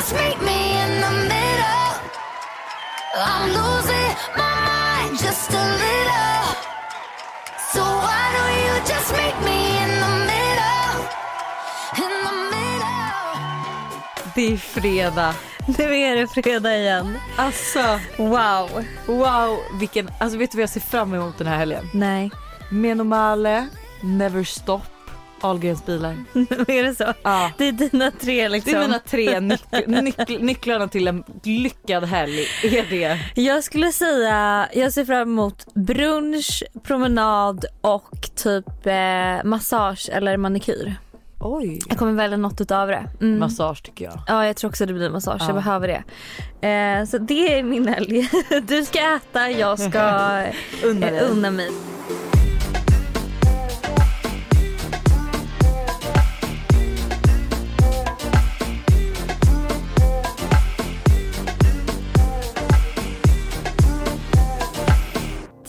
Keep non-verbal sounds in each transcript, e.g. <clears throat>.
just meet me in the middle? I'm losing my mind just a little. So why don't you just meet me in the middle? In the middle. Det är fredag. Nu är det fredag igen. Alltså Wow. wow vilken, alltså vet du vad jag ser fram emot den här helgen? Nej, Menomale, Never Stop, Ahlgrens bilar. <laughs> är det så? Ja. Det är dina tre Det liksom. är mina tre nyc- nyc- nycklarna till en lyckad helg. Är det? Jag skulle säga, jag ser fram emot brunch, promenad och typ eh, massage eller manikyr. Oj. Jag kommer välja något utav det. Mm. Massage tycker jag. Ja jag tror också det blir massage, Ja. jag behöver det. Eh, så det är min helg. <laughs> Du ska äta, jag ska Unna <laughs> eh, unna mig.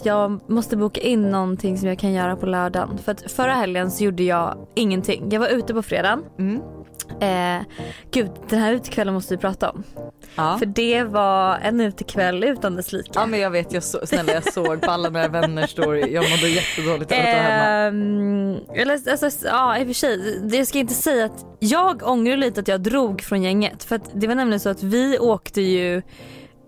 Jag måste boka in någonting som jag kan göra på lördagen. För att förra helgen så gjorde jag ingenting. Jag var ute på fredagen. Mm. Eh, gud, den här utekvällen måste vi prata om. Ja. För det var en utekväll utan dess like. ja men jag vet, jag så, snälla jag såg på alla mina vänners story, jag mådde jättedåligt av att vara hemma. Ehm, eller, alltså, ja i och för sig, jag ska inte säga att jag ångrar lite att jag drog från gänget. För att det var nämligen så att vi åkte ju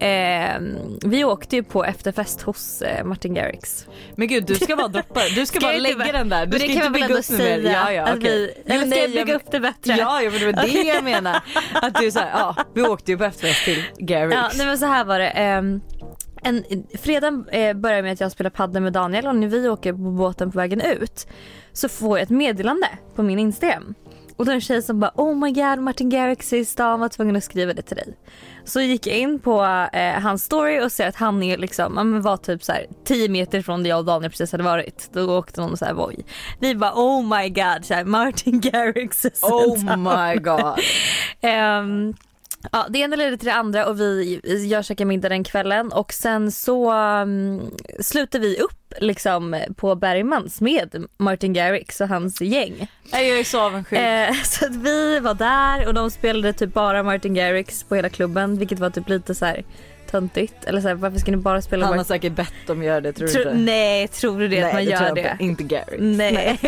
ehm, vi åkte ju på efterfest hos eh, Martin Garrix. Men gud du ska bara droppa du ska, Ska bara jag lägga den där, du Men ska inte bygga upp det mer. säga Ja, ja, okej. vi, eller ska jag bygga upp det bättre? Ja, ja men det var det jag <laughs> menar. Att du såhär, ja vi åkte ju på efterfest till Garrix. Ja, nej men så här var det. ehm, en, fredagen eh, börjar med att jag spelar padel med Daniel och när vi åker på båten på vägen ut så får jag ett meddelande på min Instagram. Och då är det en tjej som bara oh my god Martin Garrix är i stan var tvungen att skriva det till dig. Så gick jag in på eh, hans story och ser att han är liksom, ja, men var typ så här 10 meter från där jag och Daniel precis hade varit. Då åkte någon så här Voi. Vi bara oh my god så här, Martin <laughs> Garrix Oh my god. Ehm, ja, det ena ledde till det andra och vi jag käkade middag den kvällen och sen så um, slutade vi upp liksom på Bergmans med Martin Garrix och hans gäng. Nej, jag är så avundsjuk. Eh, <laughs> så att vi var där och de spelade typ bara Martin Garrix på hela klubben vilket var typ lite så här töntigt. Eller så här, varför ska ni bara spela Han har säkert bett dem göra det tror du Tro, inte? Nej, tror du det att man tror gör det? Inte, Garrix. Nej.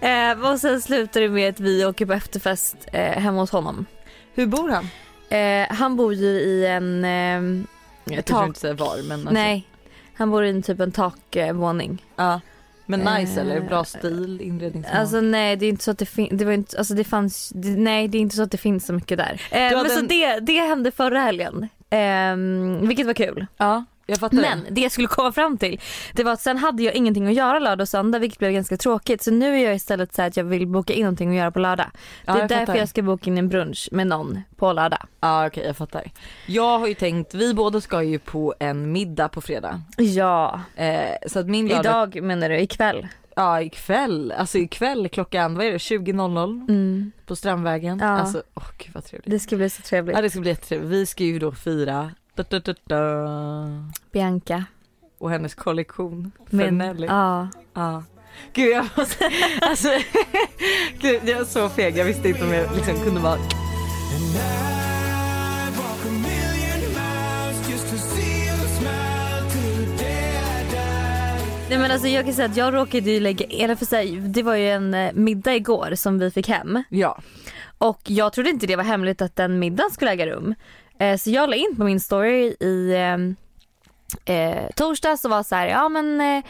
<laughs> eh, och sen slutar det med att vi åker på efterfest eh, hemma hos honom. Hur bor han? Eh, han bor ju i en... Eh, Jag tak. törs inte säga var men alltså, Nej, han bor i en typ en takvåning. Ja. Men nice Eh, eller? Bra stil, inredningssmak? Alltså nej det är inte så att det finns, det var inte, alltså det fanns, det, nej det är inte så att det finns så mycket där. Eh, men hade så en- det, det hände förra helgen. Eh, vilket var kul. ja, Men det. jag skulle komma fram till det var att sen hade jag ingenting att göra lördag och söndag vilket blev ganska tråkigt. Så nu är jag istället så att jag vill boka in någonting att göra på lördag. Det är jag därför fattar. jag ska boka in en brunch med någon på lördag. Ja okej jag fattar. Jag har ju tänkt, vi båda ska ju på en middag på fredag. Ja, Eh, så att min lördag, idag menar du ikväll? ja ikväll, alltså ikväll klockan, vad är det, 20.00 Mm. på Strandvägen. Ja. Alltså åh gud vad trevligt. Det ska bli så trevligt. Ja det ska bli jättetrevligt. Vi ska ju då fira da, da, da, da, Bianca. och hennes kollektion för Min, Nelly. ja. Ja. Gud jag måste, <laughs> alltså, gud, jag är så feg, jag visste inte om jag liksom kunde vara Nej men alltså jag kan säga att jag råkade ju lägga, eller för sig, det var ju en eh, middag igår som vi fick hem. Ja. Och jag trodde inte det var hemligt att den middagen skulle äga rum. Eh, så jag la in på min story i eh, eh, torsdags och var så här, ja men eh,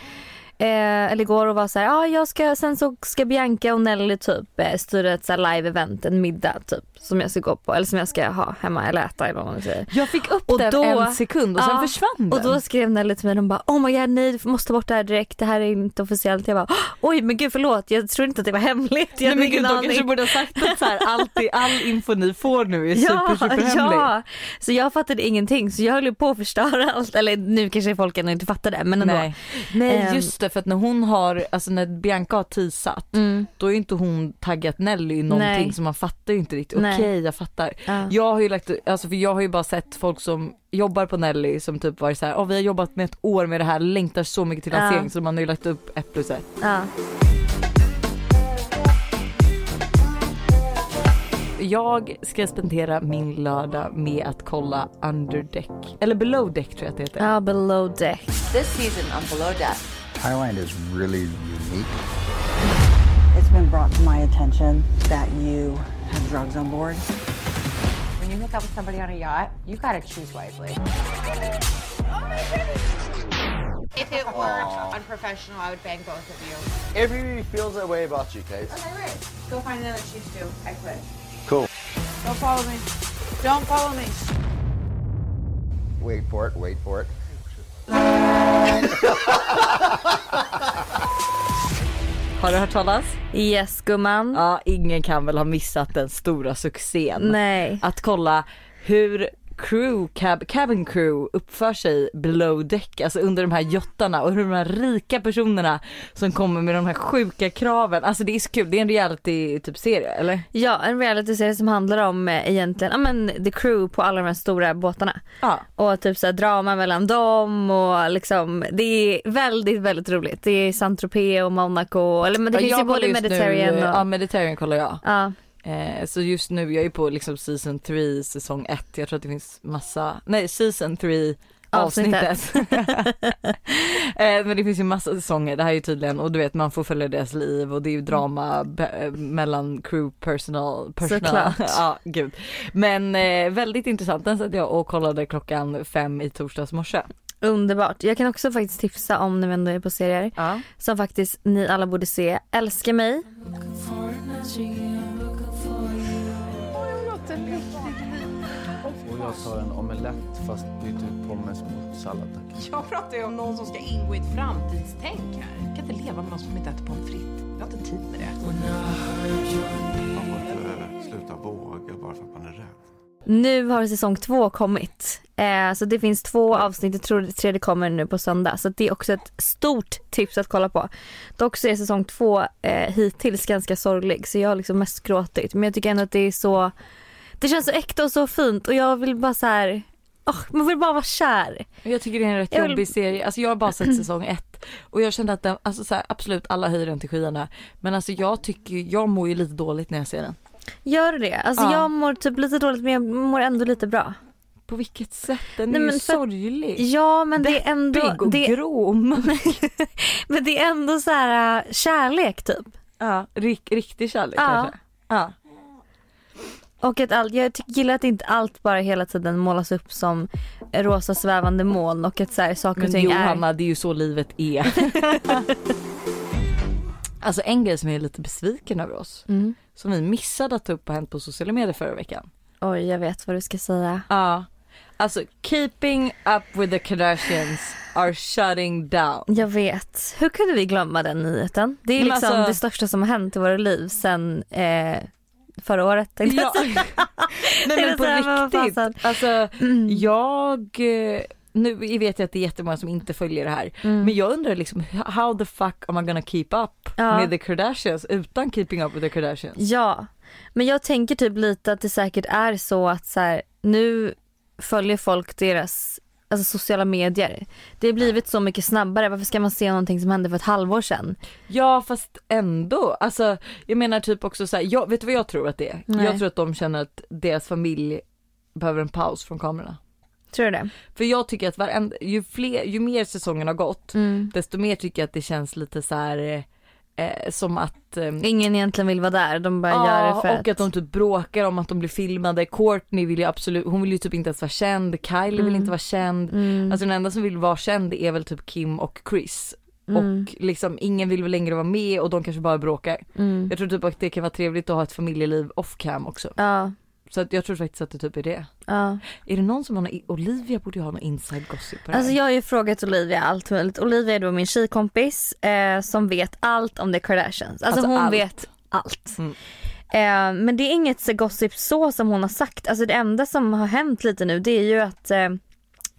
Eh, eller igår och var så här, ja jag ska, sen så ska Bianca och Nelly typ eh, styra ett så live event, en middag typ som jag ska gå på eller som jag ska ha hemma eller äta eller vad man säger. Jag fick upp Och den då- en sekund och sen Ja, försvann den. Och då skrev Nelly till mig, de bara oh my god nej du måste ta bort det här direkt, det här är inte officiellt. Jag bara oj men gud förlåt jag tror inte att det var hemligt. Jag Nej men gud de kanske borde ha sagt att så här, allt, i- all info ni får nu är <laughs> Ja, super super hemlig. ja, så jag fattade ingenting så jag höll ju på att förstöra allt. Eller nu kanske folk ändå inte fattar det men ändå. Nej. Nej Ehm. just det för att när hon har, alltså när Bianca har teasat Mm. då är inte hon taggat Nelly i någonting Nej. så man fattar ju inte riktigt. Okej Nej. jag fattar. Ja. Jag har ju lagt, alltså för jag har ju bara sett folk som jobbar på Nelly som typ varit såhär, oh, vi har jobbat med ett år med det här, längtar så mycket till Ja. lansering så man har ju lagt upp ett plus ett. Ja. jag ska spendera min lördag med att kolla Underdeck, eller Below Deck tror jag att det heter. Ja, below deck. This season on Below Deck, Thailand is really unique. It's been brought to my attention that you have drugs on board. when you hook up with somebody on a yacht, you've got to choose wisely. If it weren't unprofessional, I would bang both of you. Everybody feels that way about you, Kate. Okay, right. Go find another choose to. I quit. Cool. Don't follow me. Don't follow me. Wait for it, wait for it. <laughs> Har du hört talas? Yes gumman. Ja, ingen kan väl ha missat den stora succén. Nej. Att kolla hur crew, cab, cabin crew uppför sig below deck, alltså under de här jottarna och hur de här rika personerna som kommer med de här sjuka kraven. Alltså det är så kul, det är en reality typ serie eller? Ja, en realityserie som handlar om eh, egentligen, ja men the crew på alla de här stora båtarna. Ja. Och typ så här drama mellan dem och liksom det är väldigt väldigt roligt. Det är Saint-Tropez och Monaco, eller men det Ja, finns ju både Mediterranean och... Ja Mediterranean kollar jag. Ja. Eh, så just nu, jag är på liksom season 3 säsong 1, jag tror att det finns massa, nej season 3 Avsnittet. avsnittet. <laughs> eh, men det finns ju massa säsonger, det här är ju tydligen, och du vet man får följa deras liv och det är ju drama eh, mellan crew personal, personal. Såklart. <laughs> ja gud. Men eh, väldigt intressant, den satt jag och kollade klockan fem i torsdags morse. Underbart. Jag kan också faktiskt tipsa om när vi ändå är på serier Ja. som faktiskt ni alla borde se. Älska mig. Och jag tar en omelett fast byter ut pommes mot sallad tack. Jag pratar ju om någon som ska ingå i ett framtidstänk här. Jag kan inte leva med någon som inte äter pommes frites. Jag har inte tid med det. Man får inte sluta våga bara för att man är rädd. Nu har säsong två kommit. Eh, så det finns två avsnitt, jag tror det tredje kommer nu på söndag. Så det är också ett stort tips att kolla på. Dock så är säsong två eh, hittills ganska sorglig så jag har liksom mest gråtit. Men jag tycker ändå att det är så, det känns så äkta och så fint och jag vill bara så här. åh, man vill bara vara kär. Jag tycker det är en rätt Jag vill- jobbig serie, alltså jag har bara sett <clears throat> säsong ett och jag kände att den, alltså så här, absolut alla höjer den till skyarna men alltså jag tycker, jag mår ju lite dåligt när jag ser den. Gör det? Alltså Ja. jag mår typ lite dåligt men jag mår ändå lite bra. På vilket sätt? Den Nej, är ju men för- sorglig. Ja men det är ändå, och det, grom. <laughs> men det är ändå så här äh, kärlek typ. ja, rik, riktig kärlek Ja. kanske. Ja. Och att allt, jag gillar att inte allt bara hela tiden målas upp som rosa svävande moln och att så här, saker och ting är... Johanna, det är ju så livet är. <laughs> alltså en grej som jag är lite besviken över oss, Mm. som vi missade att ta upp och hänt på sociala medier förra veckan. Oj jag vet vad du ska säga. Ja. Alltså keeping up with the Kardashians are shutting down. Jag vet. Hur kunde vi glömma den nyheten? Det är Men liksom alltså- det största som har hänt i våra liv sen eh, förra året. tänkte jag Ja. säga. <laughs> <laughs> Nej men på riktigt. Alltså Mm. jag, eh, nu vet jag att det är jättemånga som inte följer det här. Mm. Men jag undrar liksom how the fuck am I gonna keep up Ja. med the Kardashians utan keeping up with the Kardashians? Ja, men jag tänker typ lite att det säkert är så att så här, nu följer folk deras alltså sociala medier. Det har blivit så mycket snabbare. Varför ska man se någonting som hände för ett halvår sedan? Ja fast ändå, alltså jag menar typ också så här, jag, vet du vad jag tror att det är? Nej. Jag tror att de känner att deras familj behöver en paus från kamerorna. Tror du det? För jag tycker att varenda, ju, fler, ju mer säsongen har gått, Mm. desto mer tycker jag att det känns lite så här eh, som att ehm, Ingen egentligen vill vara där. De bara gör det för och att de typ bråkar om att de blir filmade. Courtney vill ju absolut, hon vill ju typ inte ens vara känd. Kylie vill Mm. inte vara känd. Mm. Alltså den enda som vill vara känd är väl typ Kim och Chris. Mm. Och liksom ingen vill väl längre vara med och de kanske bara bråkar. Mm. Jag tror typ att det kan vara trevligt att ha ett familjeliv off cam också. Ja, Så att jag tror faktiskt att det typ är det. ja. Är det någon som har någon, Olivia borde ju ha någon inside gossip på det Alltså jag har ju frågat Olivia allt möjligt. Olivia är då min tjejkompis eh, som vet allt om the Kardashians. Alltså, Alltså hon allt. vet allt. Mm. Eh, men det är inget så gossip så som hon har sagt. Alltså det enda som har hänt lite nu det är ju att eh,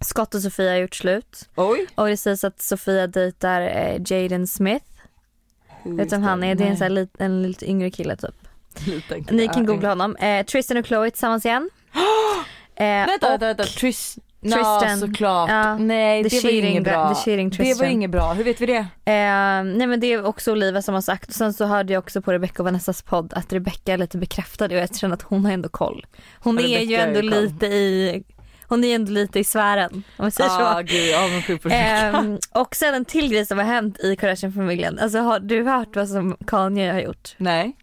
Scott och Sofia har gjort slut. Oj! Och det sägs att Sofia dejtar eh, Jaden Smith. Vet du vem han är? Det är en, sån här, en lite yngre kille typ. <laughs> Ni kan googla honom. Eh, Tristan och Chloe tillsammans igen. <gasps> Eh, Vänta, och- vänta, vänta. Tris, Tristan. såklart. Ja. Nej det var inget bra. det var inget bra. Hur vet vi det? Eh, nej men det är också Olivia som har sagt. Sen så hörde jag också på Rebecca och Vanessas podd att Rebecca är lite bekräftad och jag känner att hon har ändå koll. Hon Ja, är ju Rebecca ändå ju koll. lite i, hon är ändå lite i sfären om vi säger Ja så. gud är Rebecca. Ehm, och sen en till grej som har hänt i Kardashian-familjen. Alltså har du hört vad som Kanye har gjort? Nej.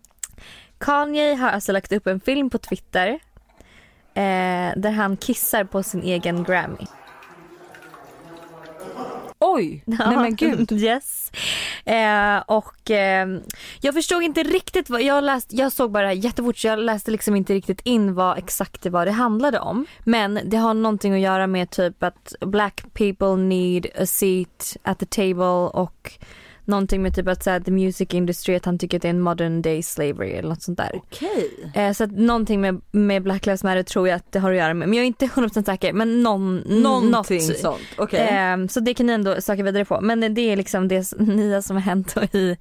Kanye har alltså lagt upp en film på Twitter eh, där han kissar på sin egen Grammy. Oj, <laughs> nej men gud. yes. Eh, och eh, jag förstod inte riktigt vad, jag, läst, jag såg bara jättefort så jag läste liksom inte riktigt in vad exakt det var det handlade om. Men det har någonting att göra med typ att black people need a seat at the table och någonting med typ att säga the music industry att han tycker att det är en modern day slavery eller något sånt där. Okej. Eh, så att någonting med, med Black Lives Matter tror jag att det har att göra med. Men jag är inte <laughs> 100% säker men någon, Någonting något. sånt. Okej. Eh, så det kan ni ändå söka vidare på. Men det är liksom det <laughs> nya som har hänt i,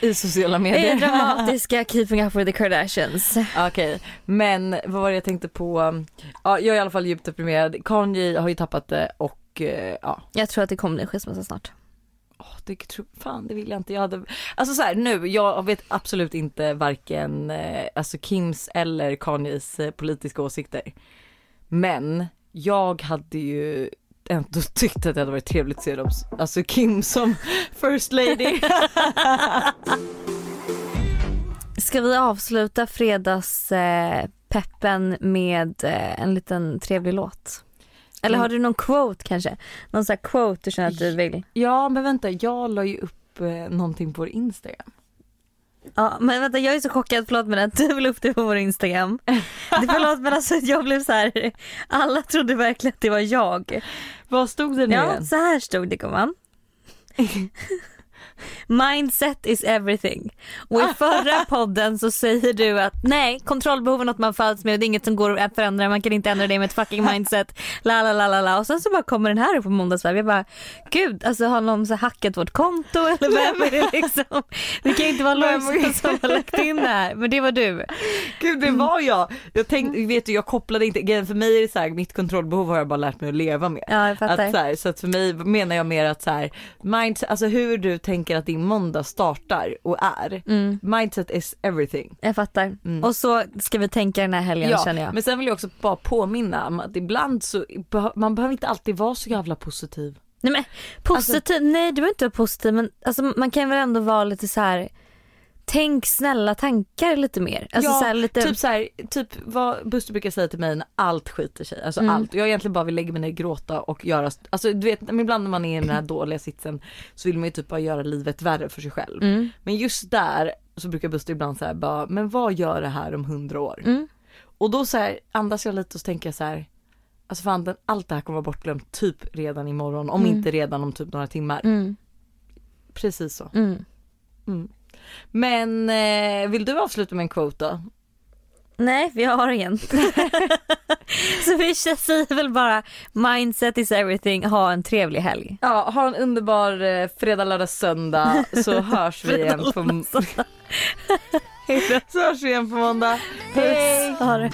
I sociala i medier. <laughs> dramatiska Keeping Up With The Kardashians. Okej, men vad var det jag tänkte på? Ja, jag är i alla fall djupt deprimerad. Kanye har ju tappat det och eh, ja, Jag tror att det kommer bli skilsmässa snart. Oh, det tror, fan det vill jag inte. Jag hade, alltså så här, nu, jag vet absolut inte varken eh, alltså Kims eller Kanyes eh, politiska åsikter. Men jag hade ju ändå <laughs> tyckt att det hade varit trevligt att se dem, alltså Kim som <laughs> first lady. <laughs> Ska vi avsluta fredagspeppen eh, med eh, en liten trevlig låt? Eller Mm. har du någon quote kanske? Någon sån här quote du känner att du vill? ja men vänta, jag la ju upp eh, någonting på vår Instagram. Ja men vänta jag är så chockad, förlåt men att du la upp det på vår Instagram. <laughs> Det förlåt men alltså jag blev så här. alla trodde verkligen att det var jag. Vad stod det nu Ja igen? så här stod det gumman. <laughs> Mindset is everything. Och i förra <laughs> podden så säger du att nej, kontrollbehov är något man föds med och det är inget som går att förändra, man kan inte ändra det med ett fucking <laughs> mindset. La la la la la och sen så bara kommer den här upp på måndagsvarv. Jag bara, gud alltså har någon så hackat vårt konto eller vem är det liksom? Det kan ju inte vara Lojsan som har lagt in det här, men det var du. Gud det var jag. Jag tänkte, vet du jag kopplade inte, för mig är det så här, mitt kontrollbehov har jag bara lärt mig att leva med. Ja jag fattar. Att så, här, så att för mig menar jag mer att så här, mindset, alltså hur du tänker att din måndag startar och är. Mm. Mindset is everything. Jag fattar. Mm. Och så ska vi tänka den här helgen känner jag. men sen vill jag också bara påminna om att ibland så, man behöver inte alltid vara så jävla positiv. Nej men positiv, nej du behöver inte vara positiv men alltså, man kan väl ändå vara lite så här. Tänk snälla tankar lite mer. Alltså, ja, så här, lite... typ så här, typ vad Buster brukar säga till mig när allt skiter sig, alltså Mm. allt. Jag egentligen bara vill lägga mig ner och gråta och göra, alltså du vet ibland när man är i den här dåliga sitsen så vill man ju typ bara göra livet värre för sig själv. Mm. Men just där så brukar Buster ibland säga bara, men vad gör det här om hundra år? Mm. Och då så här, andas jag lite och så tänker jag så här, alltså fan den, allt det här kommer vara bortglömt typ redan imorgon, om Mm. inte redan om typ några timmar. Mm. Precis så. Men eh, vill du avsluta med en quote då? Nej vi har ingen. <laughs> så vi säger väl bara mindset is everything, ha en trevlig helg. Ja, ha en underbar eh, fredag, lördag, söndag så <laughs> hörs vi igen på <laughs> Så hörs vi igen på måndag. Hej!